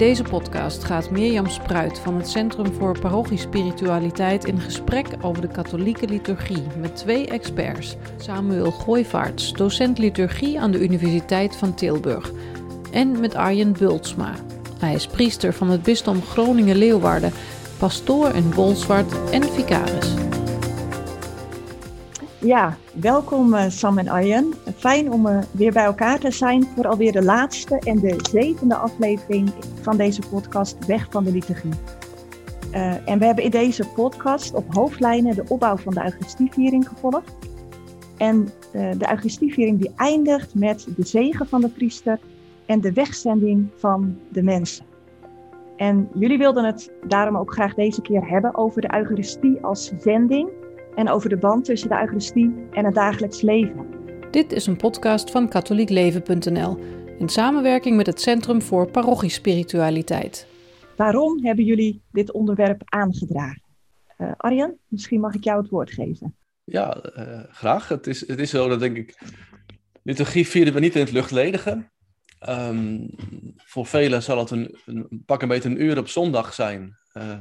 deze podcast gaat Mirjam Spruit van het Centrum voor Parochiespiritualiteit in gesprek over de katholieke liturgie met twee experts. Samuel Gooivaarts, docent liturgie aan de Universiteit van Tilburg. En met Arjen Bultsma. Hij is priester van het bisdom Groningen-Leeuwarden, pastoor in Bolsward en vicaris. Ja, welkom uh, Sam en Arjen. Fijn om uh, weer bij elkaar te zijn voor alweer de laatste en de zevende aflevering van deze podcast Weg van de Liturgie. Uh, en we hebben in deze podcast op hoofdlijnen de opbouw van de Eucharistieviering gevolgd. En de Eucharistieviering die eindigt met de zegen van de priester en de wegzending van de mensen. En jullie wilden het daarom ook graag deze keer hebben over de Eucharistie als zending en over de band tussen de Eucharistie en het dagelijks leven. Dit is een podcast van katholiekleven.nl in samenwerking met het Centrum voor Parochiespiritualiteit. Waarom hebben jullie dit onderwerp aangedragen? Uh, Arjan, misschien mag ik jou het woord geven. Ja, uh, graag. Het is, het is zo dat denk ik. Liturgie vieren we niet in het luchtledige. Um, voor velen zal het een, een, pak een beetje een uur op zondag zijn. Uh,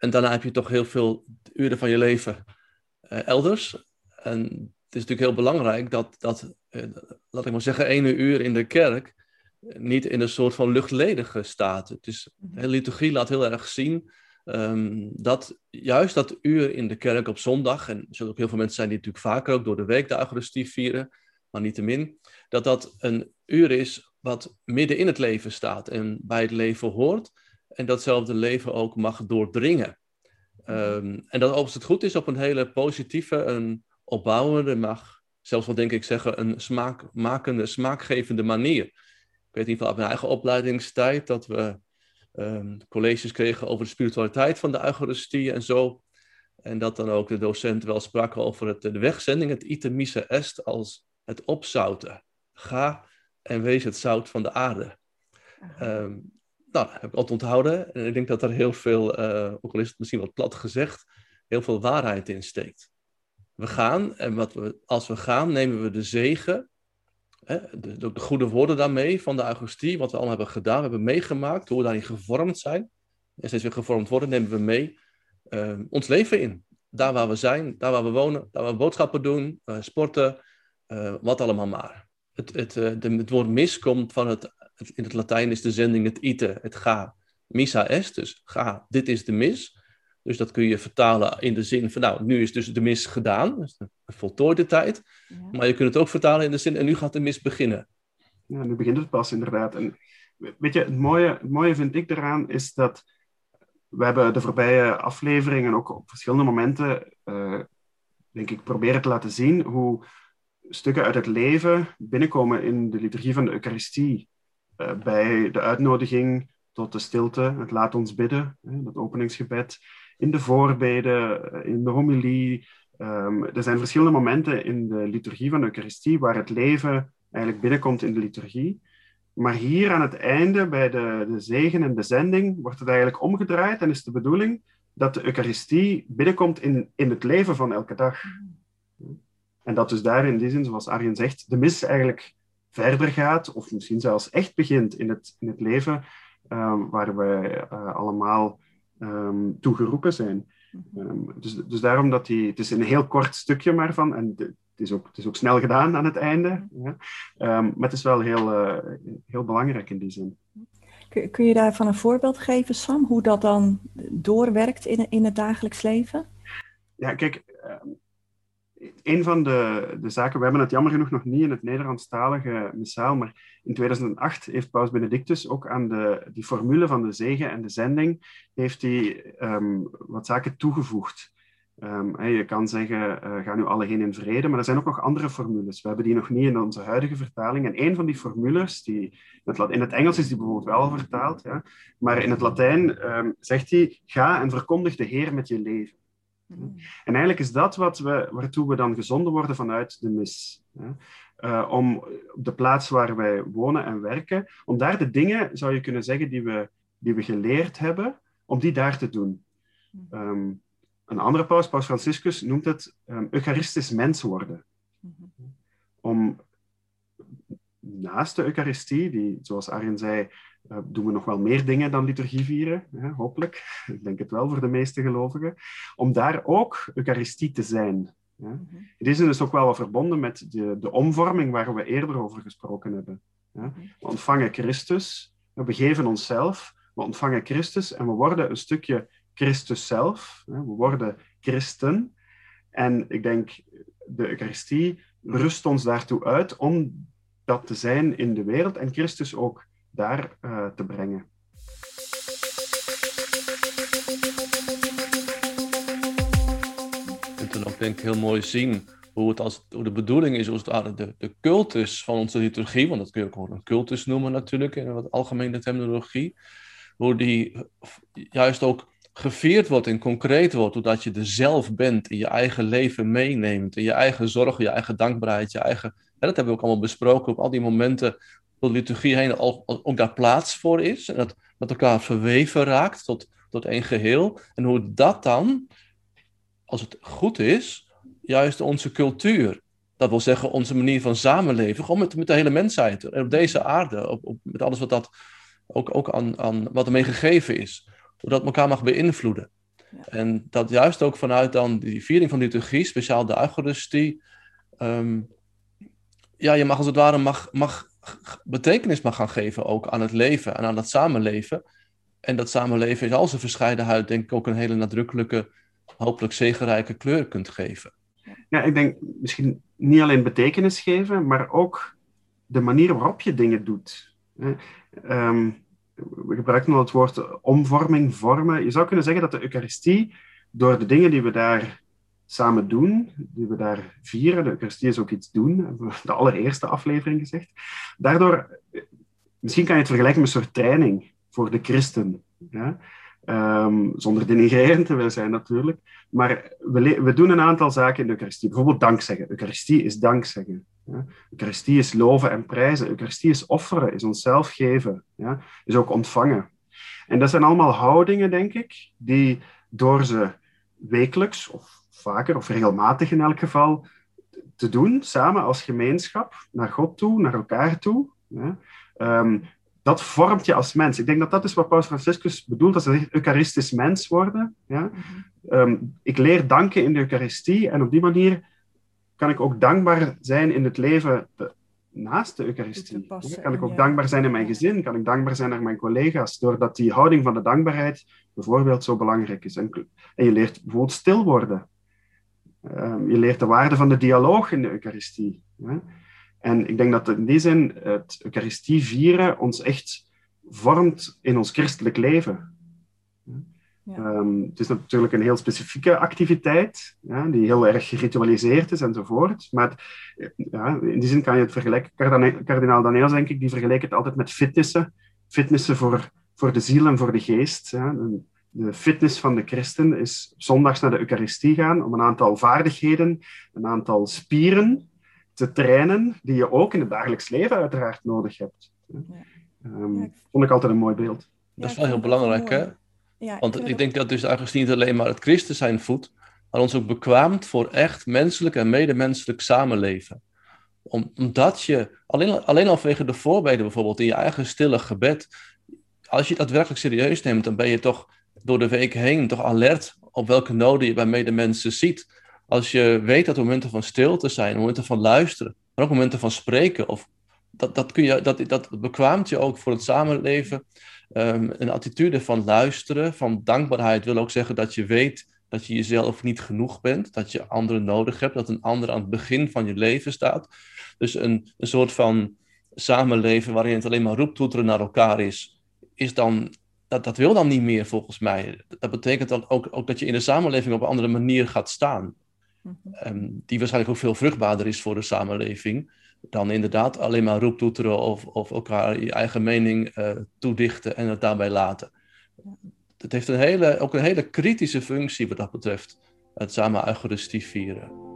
en daarna heb je toch heel veel uren van je leven uh, elders. En het is natuurlijk heel belangrijk dat, dat uh, laat ik maar zeggen, ene uur in de kerk niet in een soort van luchtledige staat. Het is, de liturgie laat heel erg zien um, dat juist dat uur in de kerk op zondag, en er zullen ook heel veel mensen zijn die natuurlijk vaker ook door de week de Eucharistie vieren, maar niet te min, dat dat een uur is wat midden in het leven staat en bij het leven hoort en datzelfde leven ook mag doordringen. Um, en dat overigens het goed is op een hele positieve, een opbouwende, mag zelfs wel denk ik zeggen, een smaakmakende, smaakgevende manier. Ik weet niet van uit mijn eigen opleidingstijd dat we um, colleges kregen over de spiritualiteit van de Eucharistie en zo. En dat dan ook de docent wel sprak over het, de wegzending, het ite est, als het opzouten. Ga en wees het zout van de aarde. Um, nou, dat heb ik altijd onthouden. En ik denk dat er heel veel, uh, ook al is het misschien wat plat gezegd, heel veel waarheid in steekt. We gaan en wat we, als we gaan, nemen we de zegen, hè, de, de, de, goede woorden daarmee van de Augustie, wat we allemaal hebben gedaan, we hebben meegemaakt, hoe we daarin gevormd zijn. En steeds weer gevormd worden, nemen we mee uh, ons leven in. Daar waar we zijn, daar waar we wonen, daar waar we boodschappen doen, uh, sporten, wat allemaal maar. Het, het, de, het woord mis komt van het in het Latijn is de zending het ite, het ga. Missa est, dus ga, dit is de mis. Dus dat kun je vertalen in de zin van, nou, nu is dus de mis gedaan, dus een voltooide tijd. Ja. Maar je kunt het ook vertalen in de zin, en nu gaat de mis beginnen. Ja, nu begint het pas inderdaad. En weet je, het mooie, het mooie vind ik eraan is dat we hebben de voorbije afleveringen ook op verschillende momenten, uh, denk ik, proberen te laten zien hoe stukken uit het leven binnenkomen in de liturgie van de Eucharistie. Eh, bij de uitnodiging tot de stilte, het laat ons bidden, het openingsgebed, in de voorbeden, eh, in de homilie. Um, er zijn verschillende momenten in de liturgie van de Eucharistie waar het leven eigenlijk binnenkomt in de liturgie. Maar hier aan het einde, bij de, de zegen en de zending, wordt het eigenlijk omgedraaid en is de bedoeling dat de Eucharistie binnenkomt in, in het leven van elke dag. En dat dus daar in die zin, zoals Arjen zegt, de mis eigenlijk verder gaat, of misschien zelfs echt begint in het, in het leven um, waar we uh, allemaal um, toe geroepen zijn. Um, dus, dus daarom dat die, het is een heel kort stukje maar van, en de, het is, ook, het is ook snel gedaan aan het einde, ja. maar het is wel heel, uh, heel belangrijk in die zin. Kun, kun je daarvan een voorbeeld geven, Sam, hoe dat dan doorwerkt in, in het dagelijks leven? Ja, kijk, een van de, de zaken, we hebben het jammer genoeg nog niet in het Nederlandstalige missaal, maar in 2008 heeft Paus Benedictus ook aan de, die formule van de zegen en de zending, heeft hij um, wat zaken toegevoegd. Um, je kan zeggen, uh, ga nu alle heen in vrede, maar er zijn ook nog andere formules. We hebben die nog niet in onze huidige vertaling. En een van die formules, die, in, het, Engels is die bijvoorbeeld wel vertaald, ja, maar in het Latijn um, zegt hij, ga en verkondig de Heer met je leven. Mm. En eigenlijk is dat wat we, waartoe we dan gezonden worden vanuit de mis. Hè? Uh, om op de plaats waar wij wonen en werken, om daar de dingen, zou je kunnen zeggen, die we, die we geleerd hebben, om die daar te doen. Um, een andere paus, Paus Franciscus, noemt het um, Eucharistisch mens worden. Om naast de Eucharistie, die, zoals Arjen zei, uh, doen we nog wel meer dingen dan liturgie vieren, hè, hopelijk. Ik denk het wel voor de meeste gelovigen. Om daar ook Eucharistie te zijn. Ja. Mhm. Het is dus ook wel wat verbonden met de, de omvorming waar we eerder over gesproken hebben. Mhm. We ontvangen Christus, we begeven onszelf, we ontvangen Christus en we worden een stukje Christus zelf. We worden christen. En ik denk, de Eucharistie rust ons daartoe uit om dat te zijn in de wereld en Christus ook daar uh, te brengen. Je kunt dan ook denk ik heel mooi zien hoe, het als, hoe de bedoeling is, als het de, de cultus van onze liturgie, want dat kun je ook gewoon een cultus noemen natuurlijk, in wat algemene terminologie, hoe die juist ook gevierd wordt en concreet wordt, doordat je er zelf bent, in je eigen leven meeneemt, in je eigen zorgen, je eigen dankbaarheid, je eigen... Hè, dat hebben we ook allemaal besproken op al die momenten door de liturgie heen, al, ook daar plaats voor is, en dat met elkaar verweven raakt tot, tot één geheel. En hoe dat dan, als het goed is, juist onze cultuur, dat wil zeggen onze manier van samenleven, gewoon met, met de hele mensheid, en op deze aarde, op, op, met alles wat dat ook, ook aan, aan wat ermee gegeven is hoe dat elkaar mag beïnvloeden. En dat juist ook vanuit dan die viering van de liturgie, speciaal de Eucharistie, um, ja, je mag als het ware mag, mag, betekenis mag gaan geven ook aan het leven en aan dat samenleven. En dat samenleven is al zijn verscheidenheid, denk ik, ook een hele nadrukkelijke, hopelijk zegenrijke kleur kunt geven. Ja, ik denk misschien niet alleen betekenis geven, maar ook de manier waarop je dingen doet. Um, we gebruiken al het woord omvorming, vormen. Je zou kunnen zeggen dat de Eucharistie, door de dingen die we daar samen doen, die we daar vieren, de Eucharistie is ook iets doen, de allereerste aflevering gezegd, daardoor, misschien kan je het vergelijken met een soort training voor de christen. Ja? Um, zonder denigrerend te willen zijn natuurlijk. Maar we, we doen een aantal zaken in de Eucharistie. Bijvoorbeeld dankzeggen. Eucharistie is dankzeggen. Ja? Eucharistie is loven en prijzen. Eucharistie is offeren, is onszelf geven. Ja? Is ook ontvangen. En dat zijn allemaal houdingen, denk ik, die door ze wekelijks of vaker of regelmatig in elk geval te doen, samen als gemeenschap, naar God toe, naar elkaar toe. Ja? Um, dat vormt je als mens. Ik denk dat dat is wat Paus Franciscus bedoelt als hij zegt eucharistisch mens worden. Ja? Mhm. Ehm, ik leer danken in de Eucharistie en op die manier kan ik ook dankbaar zijn in het leven naast de Eucharistie. kan ik ook dankbaar zijn in mijn gezin, kan ik dankbaar zijn naar mijn collega's, doordat die houding van de dankbaarheid bijvoorbeeld zo belangrijk is. En, en je leert bijvoorbeeld stil worden. Um, je leert de waarde van de dialoog in de Eucharistie. En ik denk dat in die zin het Eucharistie vieren ons echt vormt in ons christelijk leven. Ja. Um, het is natuurlijk een heel specifieke activiteit, ja, die heel erg geritualiseerd is enzovoort. Maar ja, in die zin kan je het vergelijken. Kardinaal Daniels, denk ik, die vergelijkt het altijd met fitnessen. Fitnessen voor, voor de ziel en voor de geest. Ja. De fitness van de christen is zondags naar de Eucharistie gaan om een aantal vaardigheden, een aantal spieren te trainen die je ook in het dagelijks leven uiteraard nodig hebt. Ja. Um, vond ik altijd een mooi beeld. Dat is wel heel belangrijk, hè? Ja, Want ik, denk dat dus eigenlijk niet alleen maar het christen zijn voedt, maar ons ook bekwaamt voor echt menselijk en medemenselijk samenleven. Om, omdat je, alleen, alleen al vanwege de voorbeden bijvoorbeeld, in je eigen stille gebed, als je dat werkelijk serieus neemt, dan ben je toch door de week heen toch alert op welke noden je bij medemensen ziet als je weet dat momenten van stilte zijn, momenten van luisteren, maar ook momenten van spreken, of dat, dat, kun je, dat, dat bekwaamt je ook voor het samenleven. Um, een attitude van luisteren, van dankbaarheid wil ook zeggen dat je weet dat je jezelf niet genoeg bent, dat je anderen nodig hebt, dat een ander aan het begin van je leven staat. Dus een, een soort van samenleven waarin het alleen maar roeptoeteren naar elkaar is, is dan, dat, dat wil dan niet meer volgens mij. Dat betekent dan ook, ook dat je in de samenleving op een andere manier gaat staan. Um, die waarschijnlijk ook veel vruchtbaarder is voor de samenleving dan inderdaad alleen maar roeptoeteren of, of elkaar je eigen mening uh, toedichten en het daarbij laten. Het heeft een hele, ook een hele kritische functie wat dat betreft, het samen Eucharistie vieren.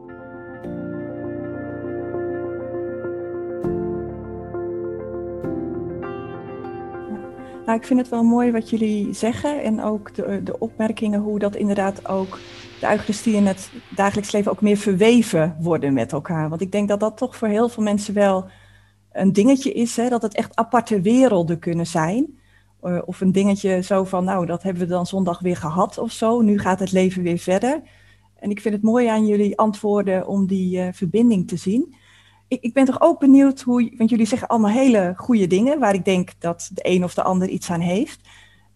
Nou, ik vind het wel mooi wat jullie zeggen en ook de, de opmerkingen hoe dat inderdaad ook de Eucharistie in het dagelijks leven ook meer verweven worden met elkaar. Want ik denk dat dat toch voor heel veel mensen wel een dingetje is, hè, dat het echt aparte werelden kunnen zijn. Uh, of een dingetje zo van, nou, dat hebben we dan zondag weer gehad of zo. Nu gaat het leven weer verder. En ik vind het mooi aan jullie antwoorden om die uh, verbinding te zien. Ik, ik, ben toch ook benieuwd hoe, want jullie zeggen allemaal hele goede dingen, waar ik denk dat de een of de ander iets aan heeft.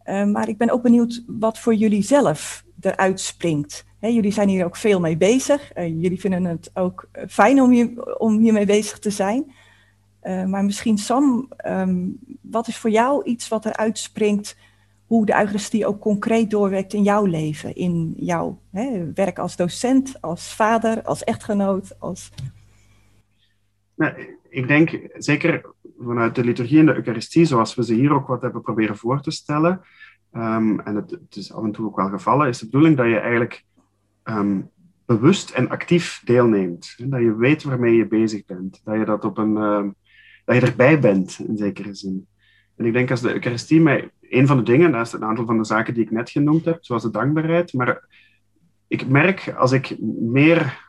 Uh, maar ik ben ook benieuwd wat voor jullie zelf eruit springt. Jullie zijn hier ook veel mee bezig. Uh, jullie vinden het ook fijn om, hier, om hiermee bezig te zijn. Uh, maar misschien Sam, um, wat is voor jou iets wat eruit springt hoe de Eucharistie ook concreet doorwerkt in jouw leven, in jouw hè, werk als docent, als vader, als echtgenoot, als... Ik denk zeker vanuit de liturgie en de Eucharistie, zoals we ze hier ook wat hebben proberen voor te stellen, um, en het, het, is af en toe ook wel gevallen, is de bedoeling dat je eigenlijk um, bewust en actief deelneemt. Dat je weet waarmee je bezig bent. Dat je, dat op een, uh, dat je erbij bent, in zekere zin. En ik denk als de Eucharistie mij een van de dingen, naast een aantal van de zaken die ik net genoemd heb, zoals de dankbaarheid, maar ik merk als ik meer,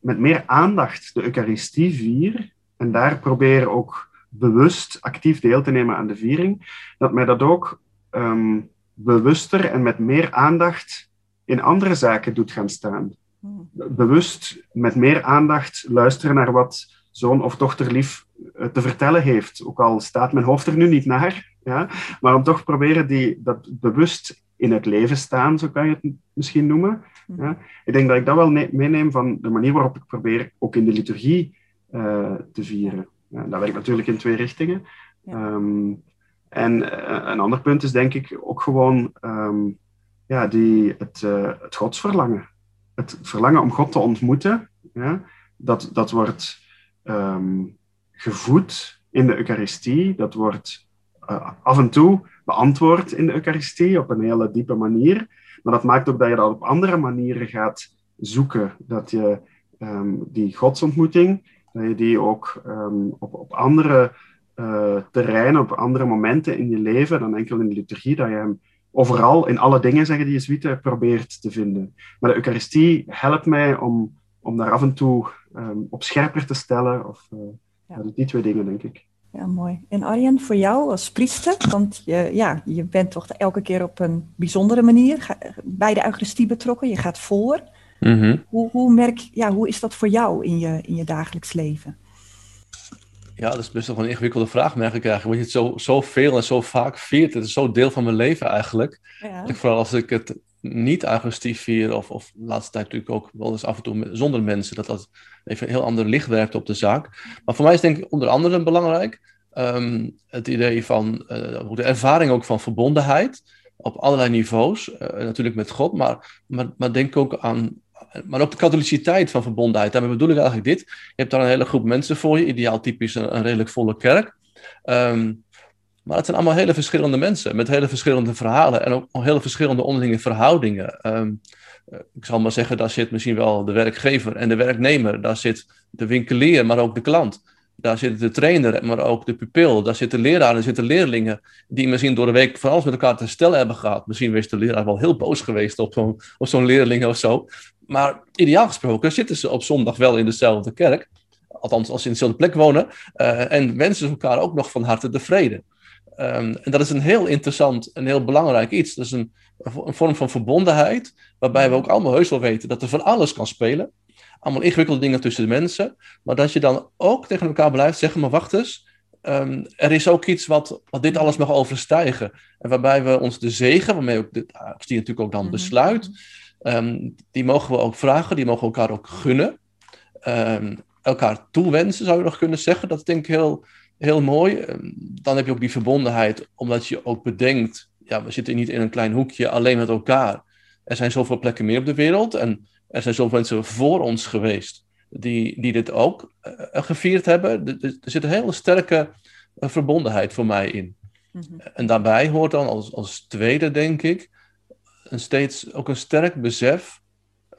met meer aandacht de Eucharistie vier en daar probeer ook bewust actief deel te nemen aan de viering, dat mij dat ook um, bewuster en met meer aandacht in andere zaken doet gaan staan. Hmm. Bewust met meer aandacht luisteren naar wat zoon of dochter lief eh, te vertellen heeft. Ook al staat mijn hoofd er nu niet naar. Ja? Maar om toch proberen die, dat bewust in het leven staan, zo kan je het misschien noemen. Ja? Ik denk dat ik dat wel meeneem van de manier waarop ik probeer ook in de liturgie uh, te vieren. Ja, dat werkt natuurlijk in twee richtingen. Ja. Um, en uh, een ander punt is denk ik ook gewoon um, ja, die, het, uh, het godsverlangen. Het verlangen om God te ontmoeten, ja, dat, dat wordt um, gevoed in de Eucharistie. Dat wordt af en toe beantwoord in de Eucharistie op een hele diepe manier. Maar dat maakt ook dat je dat op andere manieren gaat zoeken. Dat je um, die godsontmoeting, dat je die ook um, op, op andere uh, terreinen, op andere momenten in je leven dan enkel in de liturgie, dat je hem overal, in alle dingen, zeggen die Jezuïeten, probeert te vinden. Maar de Eucharistie helpt mij om, om daar af en toe um, op scherper te stellen. Of, uh, ja. die twee dingen, denk ik. Ja, mooi. En Arjen, voor jou als priester, want je, ja, je bent toch elke keer op een bijzondere manier bij de Eucharistie betrokken. Je gaat voor. Mm-hmm. Hoe, hoe, merk, ja, hoe is dat voor jou in je, in je dagelijks leven? Ja, dat is best wel een ingewikkelde vraag, merk ik eigenlijk. Want je het zo, zo veel en zo vaak viert. Het is zo deel van mijn leven eigenlijk. Ja. vooral als ik het niet agressief vier, of, of laatste tijd natuurlijk ook wel eens af en toe zonder mensen, dat dat even een heel ander licht werpt op de zaak. Maar voor mij is denk ik onder andere belangrijk um, het idee van uh, de ervaring ook van verbondenheid op allerlei niveaus, uh, natuurlijk met God, maar, maar, denk ook aan maar ook de katholiciteit van verbondenheid. Daarmee bedoel ik eigenlijk dit. Je hebt daar een hele groep mensen voor je, ideaal typisch een, redelijk volle kerk. Um, maar het zijn allemaal hele verschillende mensen met hele verschillende verhalen en ook hele verschillende onderlinge verhoudingen. Um, ik zal maar zeggen, daar zit misschien wel de werkgever en de werknemer, daar zit de winkelier, maar ook de klant. Daar zit de trainer, maar ook de pupil. Daar zitten leraren en zitten leerlingen die misschien door de week van alles met elkaar te stellen hebben gehad. Misschien is de leraar wel heel boos geweest op zo'n zo'n leerling of zo. Maar ideaal gesproken zitten ze op zondag wel in dezelfde kerk. Althans, als ze in dezelfde plek wonen. Uh, en wensen ze elkaar ook nog van harte de vrede. Um, en dat is een heel interessant en heel belangrijk iets. Dat is een, een, vorm van verbondenheid, waarbij we ook allemaal heus wel weten dat er van alles kan spelen. Allemaal ingewikkelde dingen tussen de mensen. Maar dat je dan ook tegen elkaar blijft zeggen, maar wacht eens. Um, er is ook iets wat, wat dit alles mag overstijgen. En waarbij we ons de zegen, waarmee ook de die natuurlijk ook dan mhm. besluit, um, die mogen we ook vragen, die mogen we elkaar ook gunnen. elkaar toewensen, zou je nog kunnen zeggen. Dat denk ik heel, heel mooi. Ehm, dan heb je ook die verbondenheid, omdat je ook bedenkt, ja, we zitten niet in een klein hoekje alleen met elkaar. Er zijn zoveel plekken meer op de wereld en er zijn zoveel mensen voor ons geweest die, die dit ook uh, gevierd hebben. Er, zit een hele sterke uh, verbondenheid voor mij in. Mm-hmm. En daarbij hoort dan als, als tweede, denk ik, een steeds ook een sterk besef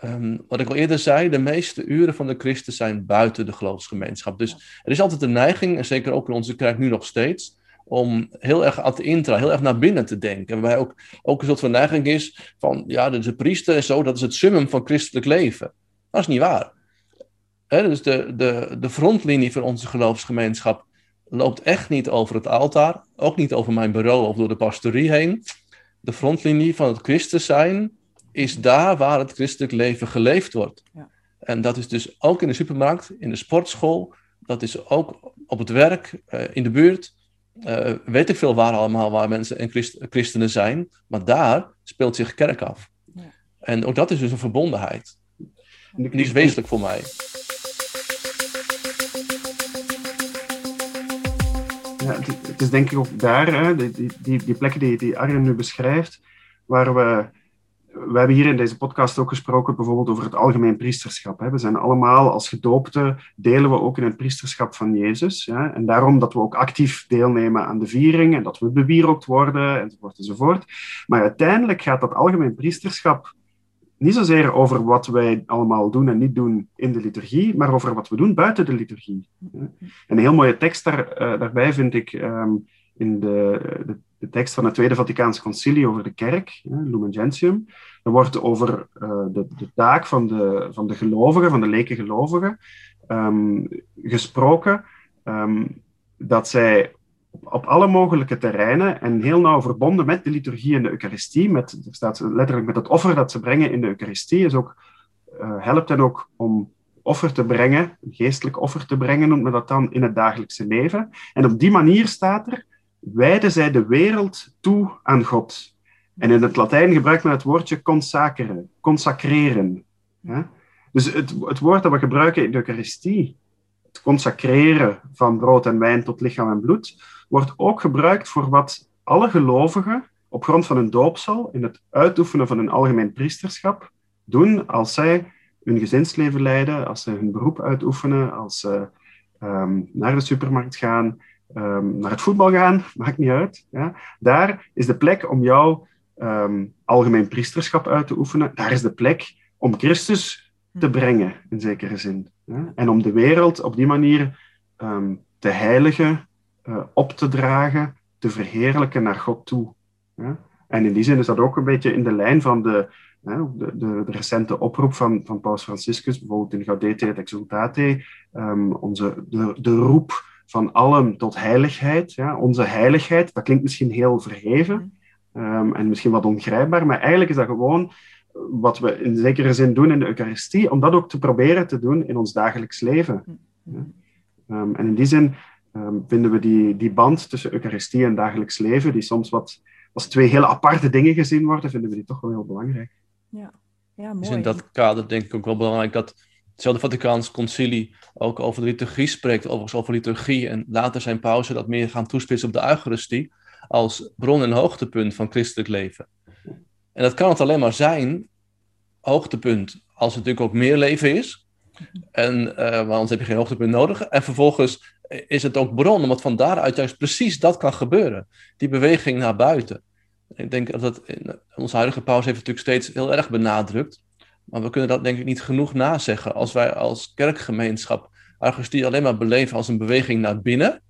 um, wat ik al eerder zei, de meeste uren van de Christen zijn buiten de geloofsgemeenschap. Dus er is altijd de neiging, en zeker ook in onze kerk nu nog steeds, om heel erg ad intra, heel erg naar binnen te denken. Waarbij ook, ook een soort van neiging is van, ja, de priester en zo, dat is het summum van christelijk leven. Dat is niet waar. He, dus de, de, de frontlinie van onze geloofsgemeenschap loopt echt niet over het altaar, ook niet over mijn bureau of door de pastorie heen. De frontlinie van het Christus zijn is daar waar het christelijk leven geleefd wordt. Ja. En dat is dus ook in de supermarkt, in de sportschool, dat is ook op het werk, uh, in de buurt. Uh, weet ik veel waar allemaal, waar mensen en Christ christenen zijn. Maar daar speelt zich kerk af. Ja. En ook dat is dus een verbondenheid. Die is wezenlijk voor mij. Ja, het, is denk ik ook daar, hè, die, die, die plekken die, die Arjen nu beschrijft, waar we we hebben hier in deze podcast ook gesproken bijvoorbeeld over het algemeen priesterschap. Hè. We zijn allemaal als gedoopten, delen we ook in het priesterschap van Jezus. Ja. En daarom dat we ook actief deelnemen aan de viering en dat we bewierookt worden enzovoort enzovoort. Maar uiteindelijk gaat dat algemeen priesterschap niet zozeer over wat wij allemaal doen en niet doen in de liturgie, maar over wat we doen buiten de liturgie. En een heel mooie tekst uh, daarbij vind ik um, in de, de de tekst van het Tweede Vaticaans Concilie over de kerk, Lumen Gentium. Er wordt over uh, de, de, taak van de, van de gelovigen, van de leken gelovigen, um, gesproken. Um, dat zij op, alle mogelijke terreinen en heel nauw verbonden met de liturgie en de Eucharistie, met, er staat letterlijk met het offer dat ze brengen in de Eucharistie, is ook, uh, helpt hen ook om offer te brengen, een geestelijk offer te brengen, noemt men dat dan, in het dagelijkse leven. En op die manier staat er wijden zij de wereld toe aan God. En in het Latijn gebruikt men het woordje consacreren, consacreren. Dus het, het woord dat we gebruiken in de Eucharistie, het consacreren van brood en wijn tot lichaam en bloed, wordt ook gebruikt voor wat alle gelovigen op grond van hun doopsel in het uitoefenen van hun algemeen priesterschap doen als zij hun gezinsleven leiden, als ze hun beroep uitoefenen, als ze um, naar de supermarkt gaan, um, naar het voetbal gaan, maakt niet uit. Ja. Daar is de plek om jouw um, algemeen priesterschap uit te oefenen. Daar is de plek om Christus te hm. brengen, in zekere zin. Ja. En om de wereld op die manier um, te heiligen, uh, op te dragen, te verheerlijken naar God toe. Ja. En in die zin is dat ook een beetje in de lijn van de, de, de, de, recente oproep van, van Paus Franciscus, bijvoorbeeld in Gaudete et Exultate, um, onze, de, de roep van allen tot heiligheid. Ja. Onze heiligheid, dat klinkt misschien heel verheven um, en misschien wat ongrijpbaar, maar eigenlijk is dat gewoon wat we in zekere zin doen in de Eucharistie, om dat ook te proberen te doen in ons dagelijks leven. Ja. Um, en in die zin um, vinden we die, die band tussen Eucharistie en dagelijks leven, die soms wat als twee hele aparte dingen gezien worden, vinden we die toch wel heel belangrijk. Ja, ja mooi. Dus in dat kader denk ik ook wel belangrijk dat hetzelfde Vaticaans concilie ook over de liturgie spreekt, overigens over liturgie. En later zijn pauze dat meer gaan toespitsen op de Eucharistie als bron en hoogtepunt van christelijk leven. En dat kan het alleen maar zijn, hoogtepunt, als het natuurlijk ook meer leven is. En, uh, anders heb je geen hoogtepunt nodig. En vervolgens is het ook bron, omdat van daaruit juist precies dat kan gebeuren. Die beweging naar buiten. Ik denk dat dat onze huidige pauze heeft natuurlijk steeds heel erg benadrukt. Maar we kunnen dat denk ik niet genoeg nazeggen. Als wij als kerkgemeenschap Eucharistie alleen maar beleven als een beweging naar binnen.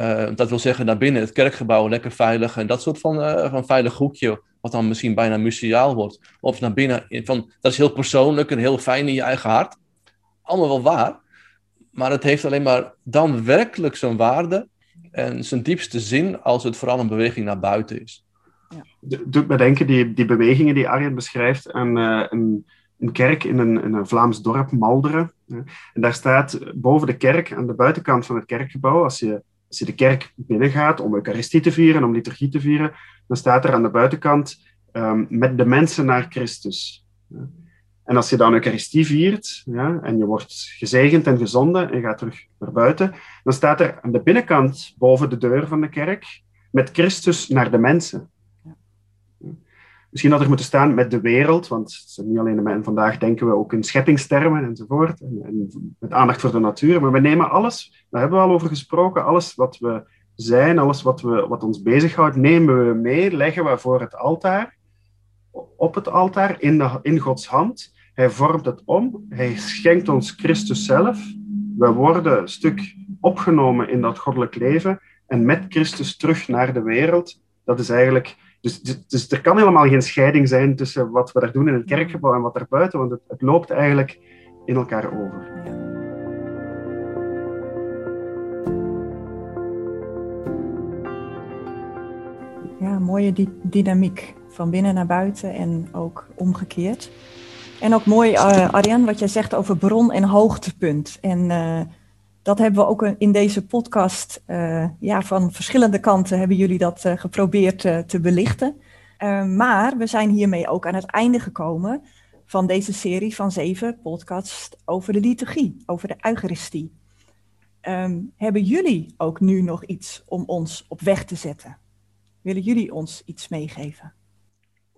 Uh, dat wil zeggen naar binnen het kerkgebouw, lekker veilig en dat soort van, uh, van veilig hoekje, wat dan misschien bijna museaal wordt. Of naar binnen, van, dat is heel persoonlijk en heel fijn in je eigen hart. Allemaal wel waar, maar het heeft alleen maar dan werkelijk zijn waarde en zijn diepste zin als het vooral een beweging naar buiten is. Ja. Doet me denken, die, die bewegingen die Arjen beschrijft, aan uh, een een kerk in een, in een Vlaams dorp, Malderen. En daar staat boven de kerk, aan de buitenkant van het kerkgebouw, als je, als je de kerk binnengaat om Eucharistie te vieren, om liturgie te vieren, dan staat er aan de buitenkant um, met de mensen naar Christus. En als je dan Eucharistie viert ja, en je wordt gezegend en gezonden en gaat terug naar buiten, dan staat er aan de binnenkant boven de deur van de kerk met Christus naar de mensen. Misschien had er moeten staan met de wereld, want niet alleen de vandaag denken we ook in scheppingstermen enzovoort, en, en, met aandacht voor de natuur, maar we nemen alles, daar hebben we al over gesproken, alles wat we zijn, alles wat, we, wat ons bezighoudt, nemen we mee, leggen we voor het altaar, op het altaar, in, de, in Gods hand. Hij vormt het om, hij schenkt ons Christus zelf, we worden een stuk opgenomen in dat goddelijk leven en met Christus terug naar de wereld. Dat is eigenlijk dus, dus, dus, er kan helemaal geen scheiding zijn tussen wat we daar doen in het kerkgebouw en wat daarbuiten, want het, het loopt eigenlijk in elkaar over. Ja, mooie dynamiek van binnen naar buiten en ook omgekeerd. En ook mooi, uh, Arjan, wat jij zegt over bron en hoogtepunt. En eh, dat hebben we ook in deze podcast, uh, ja, van verschillende kanten hebben jullie dat geprobeerd te belichten. maar we zijn hiermee ook aan het einde gekomen van deze serie van zeven podcasts over de liturgie, over de Eucharistie. Um, hebben jullie ook nu nog iets om ons op weg te zetten? Willen jullie ons iets meegeven?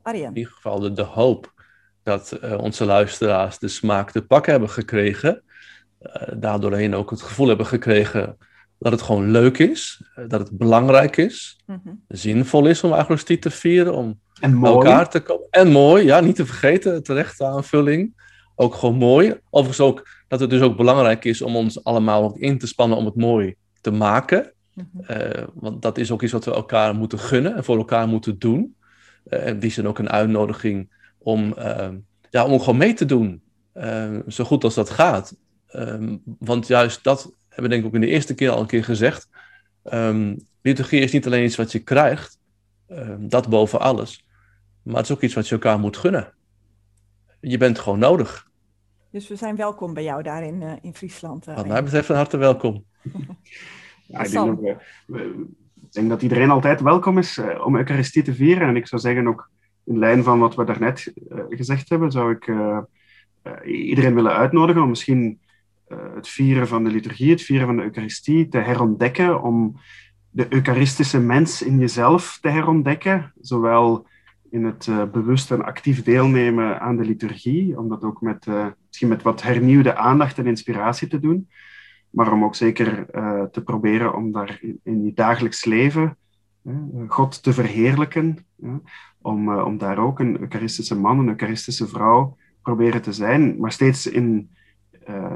Arjen. In ieder geval de, de hoop dat onze luisteraars de smaak te pakken hebben gekregen. Uh, daardoorheen ook het gevoel hebben gekregen dat het gewoon leuk is, uh, dat het belangrijk is, mm -hmm. zinvol is om Eucharistie te vieren, om elkaar te komen. En mooi, ja, niet te vergeten, terechte aanvulling. Ook gewoon mooi. Overigens ook dat het dus ook belangrijk is om ons allemaal ook in te spannen om het mooi te maken. Mm -hmm. want dat is ook iets wat we elkaar moeten gunnen en voor elkaar moeten doen. en die zijn ook een uitnodiging om, uh, ja, om gewoon mee te doen. Uh, zo goed als dat gaat. Um, want juist dat hebben we denk ik ook in de eerste keer al een keer gezegd. Um, liturgie is niet alleen iets wat je krijgt, um, dat boven alles. Maar het is ook iets wat je elkaar moet gunnen. Je bent gewoon nodig. Dus we zijn welkom bij jou daar in, uh, in Friesland. Uh, wat mij betreft van harte welkom. ja, ik, denk dat, ik denk dat iedereen altijd welkom is uh, om Eucharistie te vieren. En ik zou zeggen ook in lijn van wat we daarnet uh, gezegd hebben, zou ik uh, uh, iedereen willen uitnodigen om misschien het vieren van de liturgie, het vieren van de Eucharistie te herontdekken, om de Eucharistische mens in jezelf te herontdekken, zowel in het bewust en actief deelnemen aan de liturgie, om dat ook met, misschien met wat hernieuwde aandacht en inspiratie te doen, maar om ook zeker te proberen om daar in, in je dagelijks leven God te verheerlijken, om, om daar ook een Eucharistische man, een Eucharistische vrouw proberen te zijn, maar steeds in,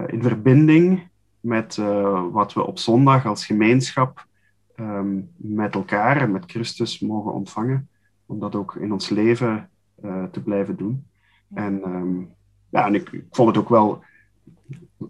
in verbinding met uh, wat we op zondag als gemeenschap um, met elkaar en met Christus mogen ontvangen, om dat ook in ons leven te blijven doen. En, um, ja, en ik, ik vond het ook wel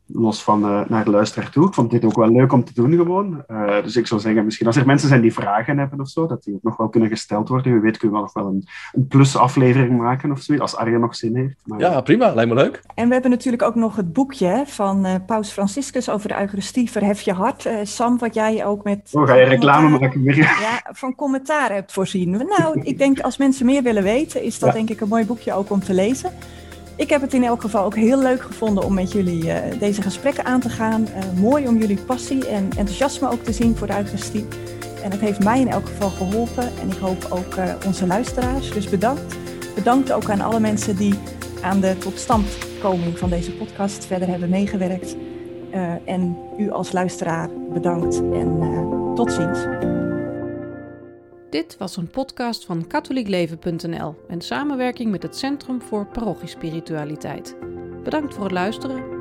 los van uh, naar de luisteraar toe. Ik vond dit ook wel leuk om te doen gewoon. Uh, dus ik zou zeggen, misschien als er mensen zijn die vragen hebben of zo, dat die ook nog wel kunnen gesteld worden. Wie weet kunnen we nog wel een, een plus aflevering maken of zoiets, als Arjen nog zin heeft. Maar, ja, prima. Lijkt me leuk. En we hebben natuurlijk ook nog het boekje van uh, Paus Franciscus over de Eucharistie, Verhef je hart. Sam, wat jij ook met... Oh, ga je reclame maken weer? Ja, van commentaar hebt voorzien. Nou, ik denk als mensen meer willen weten, is dat ja. denk ik een mooi boekje ook om te lezen. Ik heb het in elk geval ook heel leuk gevonden om met jullie uh, deze gesprekken aan te gaan. Uh, mooi om jullie passie en enthousiasme ook te zien voor de Eucharistie. En het heeft mij in elk geval geholpen en ik hoop ook uh, onze luisteraars. Dus bedankt. Bedankt ook aan alle mensen die aan de totstandkoming van deze podcast verder hebben meegewerkt. en u als luisteraar bedankt en tot ziens. Dit was een podcast van katholiekleven.nl in samenwerking met het Centrum voor Parochiespiritualiteit. Bedankt voor het luisteren